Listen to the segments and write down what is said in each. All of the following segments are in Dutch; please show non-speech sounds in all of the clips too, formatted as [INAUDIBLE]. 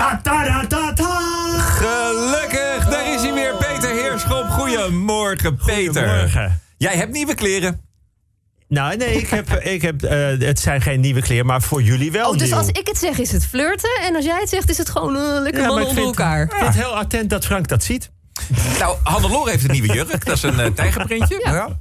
Ta ta ta ta ta. Gelukkig, daar is hij weer. Peter Heerschop. Goedemorgen, Peter. Goedemorgen. Jij hebt nieuwe kleren. Nou, nee, ik heb, [LAUGHS] ik heb, eh, het zijn geen nieuwe kleren, maar voor jullie wel Oh, dus nieuw. als ik het zeg is het flirten. En als jij het zegt is het gewoon eh, lekker Ja, mannen ik onder vind- elkaar. Ik vind het heel attent dat Frank dat ziet. Nou, Hannelore heeft een nieuwe jurk. Dat is een uh, tijgerprintje. Ja.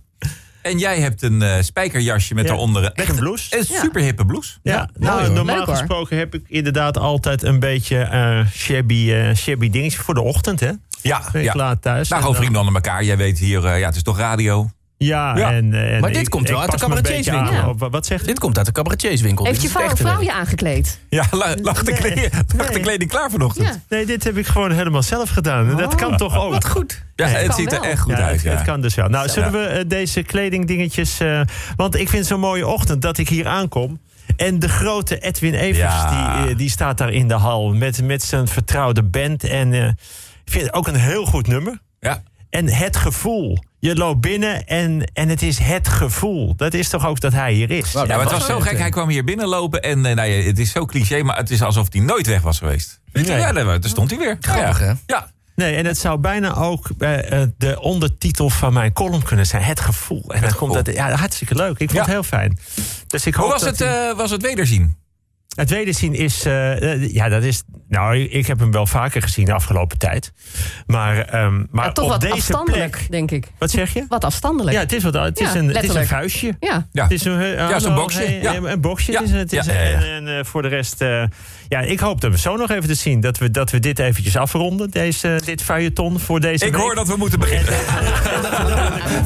En jij hebt een eh, spijkerjasje met Ja, daaronder een blouse. Een super hippe blouse. Ja, nou, hoor. normaal Leuk, gesproken heb ik inderdaad altijd een beetje eh shabby, eh shabby dingetje voor de ochtend, hè? Ja, Ben ik ja. laat thuis. Nou, gewoon vrienden onder elkaar. Jij weet hier, eh, ja, het is toch radio. Ja, Ja. En, eh, en Maar dit ik- komt wel uit de cabaretiers-winkel. Wat zegt u? Dit komt uit de cabaretiers-winkel. Heeft je vrouw, vrouw je aangekleed? Ja, la- lag de, Nee. kleding, lag de kleding klaar vanochtend. Ja. Nee, dit heb ik gewoon helemaal zelf gedaan. En dat kan toch ook? Wat goed. Ja, Nee, het ziet er echt goed ja, uit. het, Ja. het kan dus wel. Nou, zullen we eh, deze kledingdingetjes... eh, want ik vind zo'n mooie ochtend dat ik hier aankom. En de grote Edwin Evers, Ja. die, die staat daar in de hal... met, met zijn vertrouwde band. En eh, ik vind het ook een heel goed nummer. Ja. En het gevoel. Je loopt binnen en, en het is het gevoel. Dat is toch ook dat hij hier is? Nou, Ja, maar het was was zo het, gek. Hij kwam hier binnenlopen en eh, nou ja, het is zo cliché, maar het is alsof hij nooit weg was geweest. Weet je? Nee. Ja, daar, stond hij weer. Grappig, ja. hè? Ja. Nee, en het zou bijna ook eh, eh, de ondertitel van mijn column kunnen zijn. Het gevoel. En dan komt gevoel. dat, ja, hartstikke leuk. Ik vond Ja. het heel fijn. Dus ik Hoe hoop was dat het, was het wederzien? Het wederzien is, eh, eh, ja, dat is. Nou, ik heb hem wel vaker gezien de afgelopen tijd. Maar, ehm, maar Ja, toch op wat deze afstandelijk, plek. denk ik. Wat zeg je? Wat afstandelijk. Ja, het is, wat, het is, Ja, een, het is een vuistje. Ja. Ja. Het is een, eh, Ja, zo'n boxje. hey, Ja. Een boxje. Ja. Is, het is. En, eh, voor de rest, eh, ja, ik hoop dat we zo nog even te zien. Dat we, dat we dit eventjes afronden, deze, dit feuilleton voor deze Ik week. hoor dat we moeten beginnen.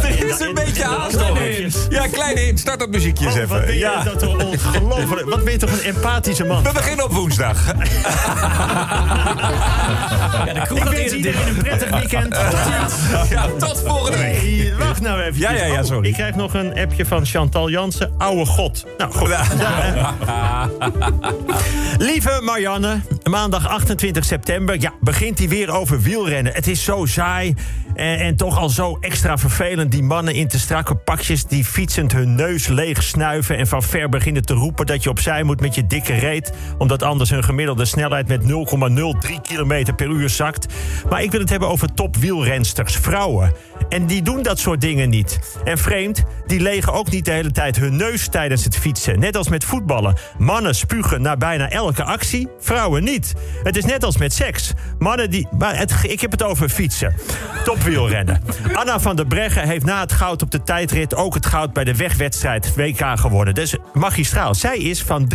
er [LAUGHS] [LAUGHS] is een beetje haast. Ja, kleine hint. Start dat muziekje eens Oh, wat even. ben je Ja. dat ongelooflijk. Wat ben je toch een empathische man. We beginnen op woensdag. [LAUGHS] Ja, de kroeg Ik gaat wens iedereen een prettig weekend. [LAUGHS] Ja, tot volgende week. Wacht nou even. Ja, ja, ja, sorry. Ik krijg nog een appje van Chantal Jansen. Oude god. Nou, goed. [LAUGHS] Lieve Marianne, maandag 28 september. Ja, begint hij weer over wielrennen. Het is zo saai. En, en toch al zo extra vervelend. Die mannen in te strakke pakjes die fietsend hun neus leeg snuiven. En van ver beginnen te roepen dat je opzij moet met je dikke reet. Omdat anders hun gemiddelde snelheid met 0,03 km per uur zakt. Maar ik wil het hebben over topwielrensters, vrouwen. En die doen dat soort dingen niet. En vreemd, die legen ook niet de hele tijd hun neus tijdens het fietsen. Net als met voetballen. Mannen spugen na bijna elke actie, vrouwen niet. Het is net als met seks. Mannen die. Ik heb het over fietsen. Topwielrennen. Anna van der Breggen heeft na het goud op de tijdrit ook het goud bij de wegwedstrijd WK gewonnen. Dus magistraal. Zij is van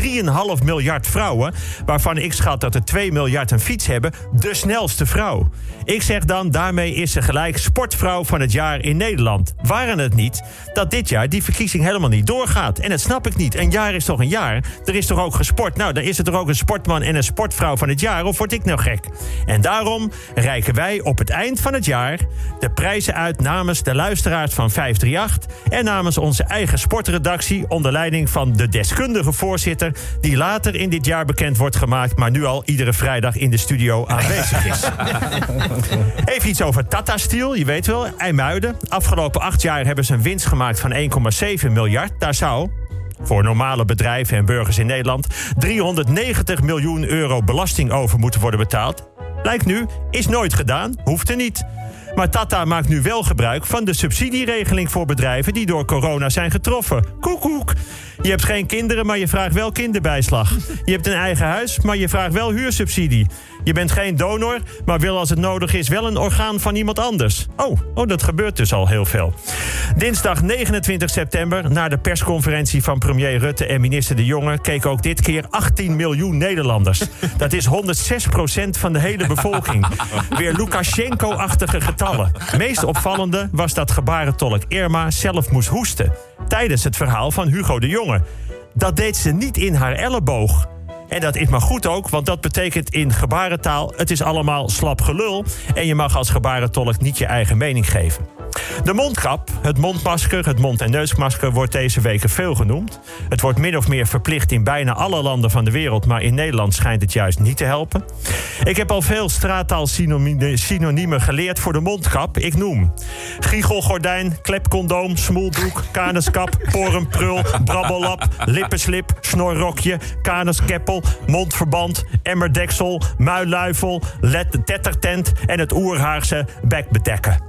3,5 miljard vrouwen, waarvan ik schat dat er 2 miljard een fiets hebben, de snelste vrouw. Ik zeg dan, daarmee is ze gelijk sportvrouw van het jaar in Nederland. Waren het niet dat dit jaar die verkiezing helemaal niet doorgaat? En dat snap ik niet. Een jaar is toch een jaar? Er is toch ook gesport? Nou, dan is er toch ook een sportman en een sportvrouw van het jaar? Of word ik nou gek? En daarom reiken wij op het eind van het jaar de prijzen uit namens de luisteraars van 538 en namens onze eigen sportredactie onder leiding van de deskundige voorzitter die later in dit jaar bekend wordt gemaakt, maar nu al iedere vrijdag in de studio aanwezig is. [LAUGHS] Even iets over Tata Steel. Je weet wel, IJmuiden. Afgelopen acht jaar hebben ze een winst gemaakt van 1,7 miljard. Daar zou voor normale bedrijven en burgers in Nederland 390 miljoen euro belasting over moeten worden betaald. Lijkt nu, is nooit gedaan, hoeft er niet. Maar Tata maakt nu wel gebruik van de subsidieregeling voor bedrijven die door corona zijn getroffen. Koekoek. Je hebt geen kinderen, maar je vraagt wel kinderbijslag. Je hebt een eigen huis, maar je vraagt wel huursubsidie. Je bent geen donor, maar wil als het nodig is wel een orgaan van iemand anders. Oh, oh dat gebeurt dus al heel veel. Dinsdag 29 september, na de persconferentie van premier Rutte en minister De Jonge, keken ook dit keer 18 miljoen Nederlanders. Dat is 106% van de hele bevolking. Weer Lukashenko-achtige getallen. Meest opvallende was dat gebarentolk Irma zelf moest hoesten tijdens het verhaal van Hugo de Jonge. Dat deed ze niet in haar elleboog. En dat is maar goed ook, want dat betekent in gebarentaal... het is allemaal slap gelul en je mag als gebarentolk niet je eigen mening geven. De mondkap, het mondmasker, het mond- en neusmasker wordt deze weken veel genoemd. Het wordt min of meer verplicht in bijna alle landen van de wereld, maar in Nederland schijnt het juist niet te helpen. Ik heb al veel straattaal-synoniemen geleerd voor de mondkap. Ik noem giechelgordijn, klepcondoom, smoeldoek, kanuskap, [LAUGHS] porenprul, brabbellap, lippenslip, snorrokje, kanuskeppel, mondverband, emmerdeksel, muilluifel, let- tettertent en het oerhaarse bekbedekken.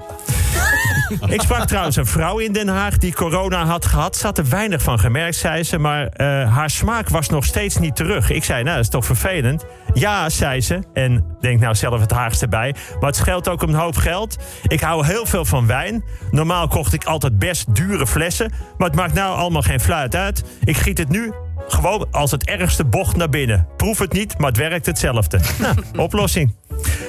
Ik sprak trouwens een vrouw in Den Haag die corona had gehad. Ze had er weinig van gemerkt, zei ze. Maar eh, haar smaak was nog steeds niet terug. Ik zei, nou, dat is toch vervelend? Ja, zei ze. En denk nou zelf het Haagste bij. Maar het scheelt ook een hoop geld. Ik hou heel veel van wijn. Normaal kocht ik altijd best dure flessen. Maar het maakt nou allemaal geen fluit uit. Ik giet het nu gewoon als het ergste bocht naar binnen. Proef het niet, maar het werkt hetzelfde. [LAUGHS] Nou, oplossing.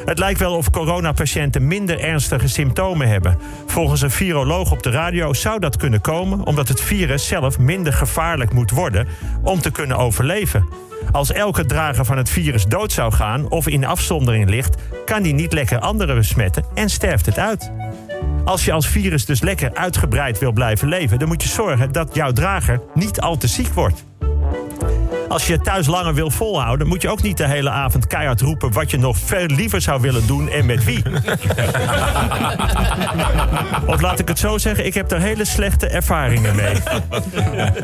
Het lijkt wel of coronapatiënten minder ernstige symptomen hebben. Volgens een viroloog op de radio zou dat kunnen komen omdat het virus zelf minder gevaarlijk moet worden om te kunnen overleven. Als elke drager van het virus dood zou gaan of in afzondering ligt, kan die niet lekker anderen besmetten en sterft het uit. Als je als virus dus lekker uitgebreid wil blijven leven, dan moet je zorgen dat jouw drager niet al te ziek wordt. Als je thuis langer wil volhouden, moet je ook niet de hele avond keihard roepen wat je nog veel liever zou willen doen en met wie. [LAUGHS] of laat ik het zo zeggen, ik heb er hele slechte ervaringen mee.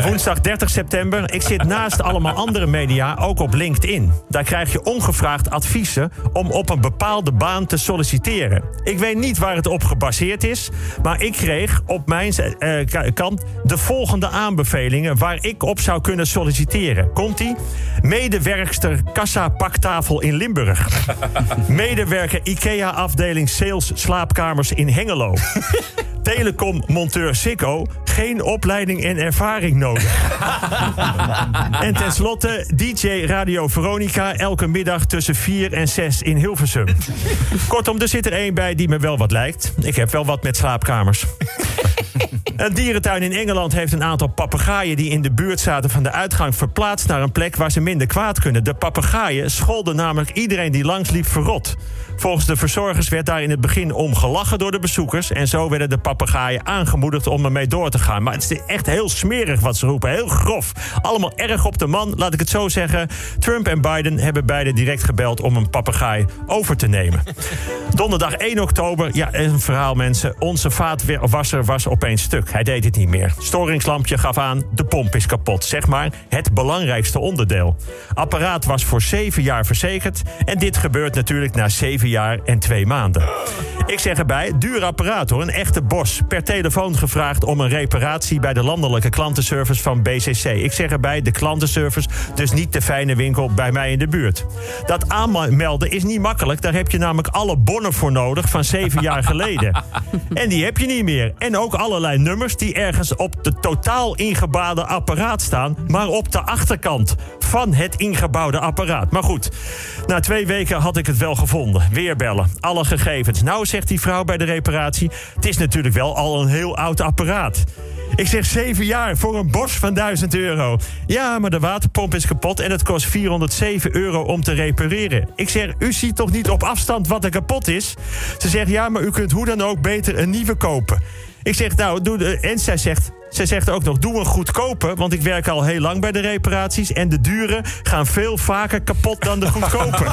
Woensdag 30 september. Ik zit naast allemaal andere media ook op LinkedIn. Daar krijg je ongevraagd adviezen om op een bepaalde baan te solliciteren. Ik weet niet waar het op gebaseerd is, maar ik kreeg op mijn eh, ka- kant de volgende aanbevelingen waar ik op zou kunnen solliciteren. Komt-ie? Medewerkster kassa paktafel in Limburg. [LAUGHS] Medewerker IKEA afdeling sales slaapkamers in Hengelo. [LAUGHS] Telecom-monteur Sikko, geen opleiding en ervaring nodig. [LAUGHS] en tenslotte DJ Radio Veronica, elke middag tussen 4 en 6 in Hilversum. Kortom, er zit er één bij die me wel wat lijkt. Ik heb wel wat met slaapkamers. [LAUGHS] Een dierentuin in Engeland heeft een aantal papegaaien die in de buurt zaten van de uitgang verplaatst naar een plek waar ze minder kwaad kunnen. De papegaaien scholden namelijk iedereen die langsliep verrot. Volgens de verzorgers werd daar in het begin om gelachen door de bezoekers. En zo werden de papegaaien aangemoedigd om ermee door te gaan. Maar het is echt heel smerig wat ze roepen. Heel grof. Allemaal erg op de man, laat ik het zo zeggen. Trump en Biden hebben beide direct gebeld om een papegaai over te nemen. [LAUGHS] Donderdag 1 oktober, ja, een verhaal mensen. Onze vaatwasser was opeens stuk. Hij deed het niet meer. Storingslampje gaf aan, de pomp is kapot. Zeg maar het belangrijkste onderdeel. Apparaat was voor zeven jaar verzekerd. En dit gebeurt natuurlijk na zeven jaar en twee maanden. Ik zeg erbij, duur apparaat hoor, een echte bos. Per telefoon gevraagd om een reparatie bij de landelijke klantenservice van BCC. Ik zeg erbij, de klantenservice, dus niet de fijne winkel bij mij in de buurt. Dat aanmelden is niet makkelijk, daar heb je namelijk alle bonnen voor nodig van zeven jaar geleden. [LAUGHS] En die heb je niet meer. En ook allerlei nummers die ergens op de totaal ingebouwde apparaat staan, maar op de achterkant van het ingebouwde apparaat. Maar goed, na twee weken had ik het wel gevonden. Weer bellen, alle gegevens. Nou, zegt die vrouw bij de reparatie, het is natuurlijk wel al een heel oud apparaat. Ik zeg zeven jaar voor een bos van 1000 euro. Ja, maar de waterpomp is kapot en het kost 407 euro om te repareren. Ik zeg, u ziet toch niet op afstand wat er kapot is? Ze zegt, ja, maar u kunt hoe dan ook beter een nieuwe kopen. Ik zeg, nou, doe de... En zij zegt, zij zegt ook nog, doe een goedkope... want ik werk al heel lang bij de reparaties... en de dure gaan veel vaker kapot dan de goedkope.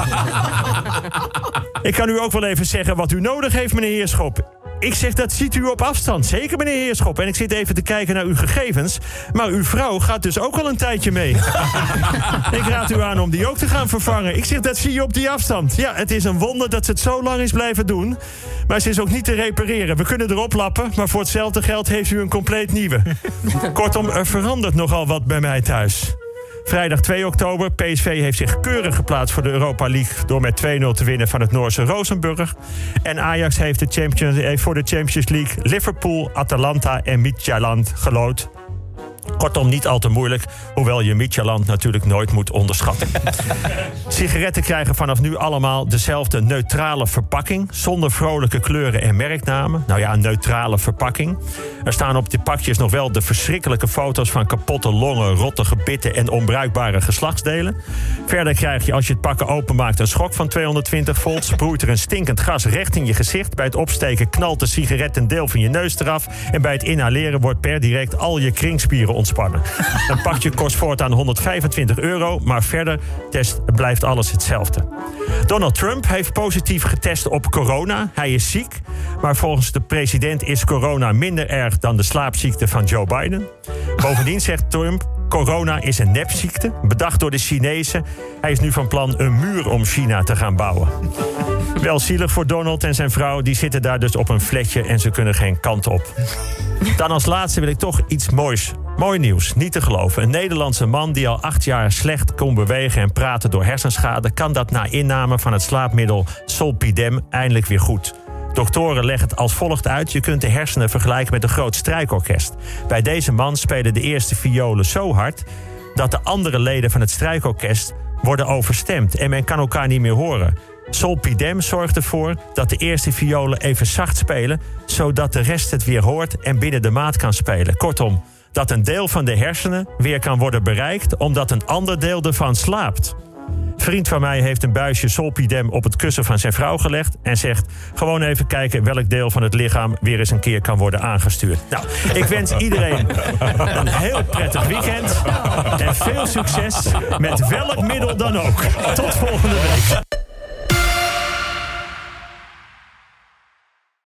[LAUGHS] ik kan u ook wel even zeggen wat u nodig heeft, meneer Heerschop. Ik zeg, dat ziet u op afstand. Zeker, meneer Heerschop. En ik zit even te kijken naar uw gegevens. Maar uw vrouw gaat dus ook al een tijdje mee. [LAUGHS] ik raad u aan om die ook te gaan vervangen. Ik zeg, dat zie je op die afstand. Ja, het is een wonder dat ze het zo lang is blijven doen. Maar ze is ook niet te repareren. We kunnen erop lappen, maar voor hetzelfde geld heeft u een compleet nieuwe. [LAUGHS] Kortom, er verandert nogal wat bij mij thuis. Vrijdag 2 oktober. PSV heeft zich keurig geplaatst voor de Europa League... door met 2-0 te winnen van het Noorse Rosenburg. En Ajax heeft, de Champions, heeft voor de Champions League... Liverpool, Atalanta en Midtjylland gelood. Kortom, niet al te moeilijk, hoewel je Micheland natuurlijk nooit moet onderschatten. [LAUGHS] Sigaretten krijgen vanaf nu allemaal dezelfde neutrale verpakking, zonder vrolijke kleuren en merknamen. Nou ja, een neutrale verpakking. Er staan op die pakjes nog wel de verschrikkelijke foto's van kapotte longen, rotte gebitten en onbruikbare geslachtsdelen. Verder krijg je als je het pakken openmaakt een schok van 220 volt, sproeit er een stinkend gas recht in je gezicht. Bij het opsteken knalt de sigaret een deel van je neus eraf en bij het inhaleren wordt per direct al je kringspieren ontspannen. [LAUGHS] Een pakje kost voortaan 125 euro, maar verder test blijft alles hetzelfde. Donald Trump heeft positief getest op corona. Hij is ziek, maar volgens de president is corona minder erg dan de slaapziekte van Joe Biden. Bovendien zegt Trump Corona is een nepziekte, bedacht door de Chinezen. Hij is nu van plan een muur om China te gaan bouwen. Wel zielig voor Donald en zijn vrouw. Die zitten daar dus op een fletje en ze kunnen geen kant op. Dan als laatste wil ik toch iets moois. Mooi nieuws, niet te geloven. Een Nederlandse man die al acht jaar slecht kon bewegen en praten door hersenschade... kan dat na inname van het slaapmiddel Solpidem eindelijk weer goed. Doktoren leggen het als volgt uit. Je kunt de hersenen vergelijken met een groot strijkorkest. Bij deze man spelen de eerste violen zo hard... dat de andere leden van het strijkorkest worden overstemd... en men kan elkaar niet meer horen. Solpidem zorgt ervoor dat de eerste violen even zacht spelen... zodat de rest het weer hoort en binnen de maat kan spelen. Kortom, dat een deel van de hersenen weer kan worden bereikt... omdat een ander deel ervan slaapt. Vriend van mij heeft een buisje Solpidem op het kussen van zijn vrouw gelegd... en zegt gewoon even kijken welk deel van het lichaam... weer eens een keer kan worden aangestuurd. Nou, ik wens iedereen een heel prettig weekend... en veel succes met welk middel dan ook. Tot volgende week.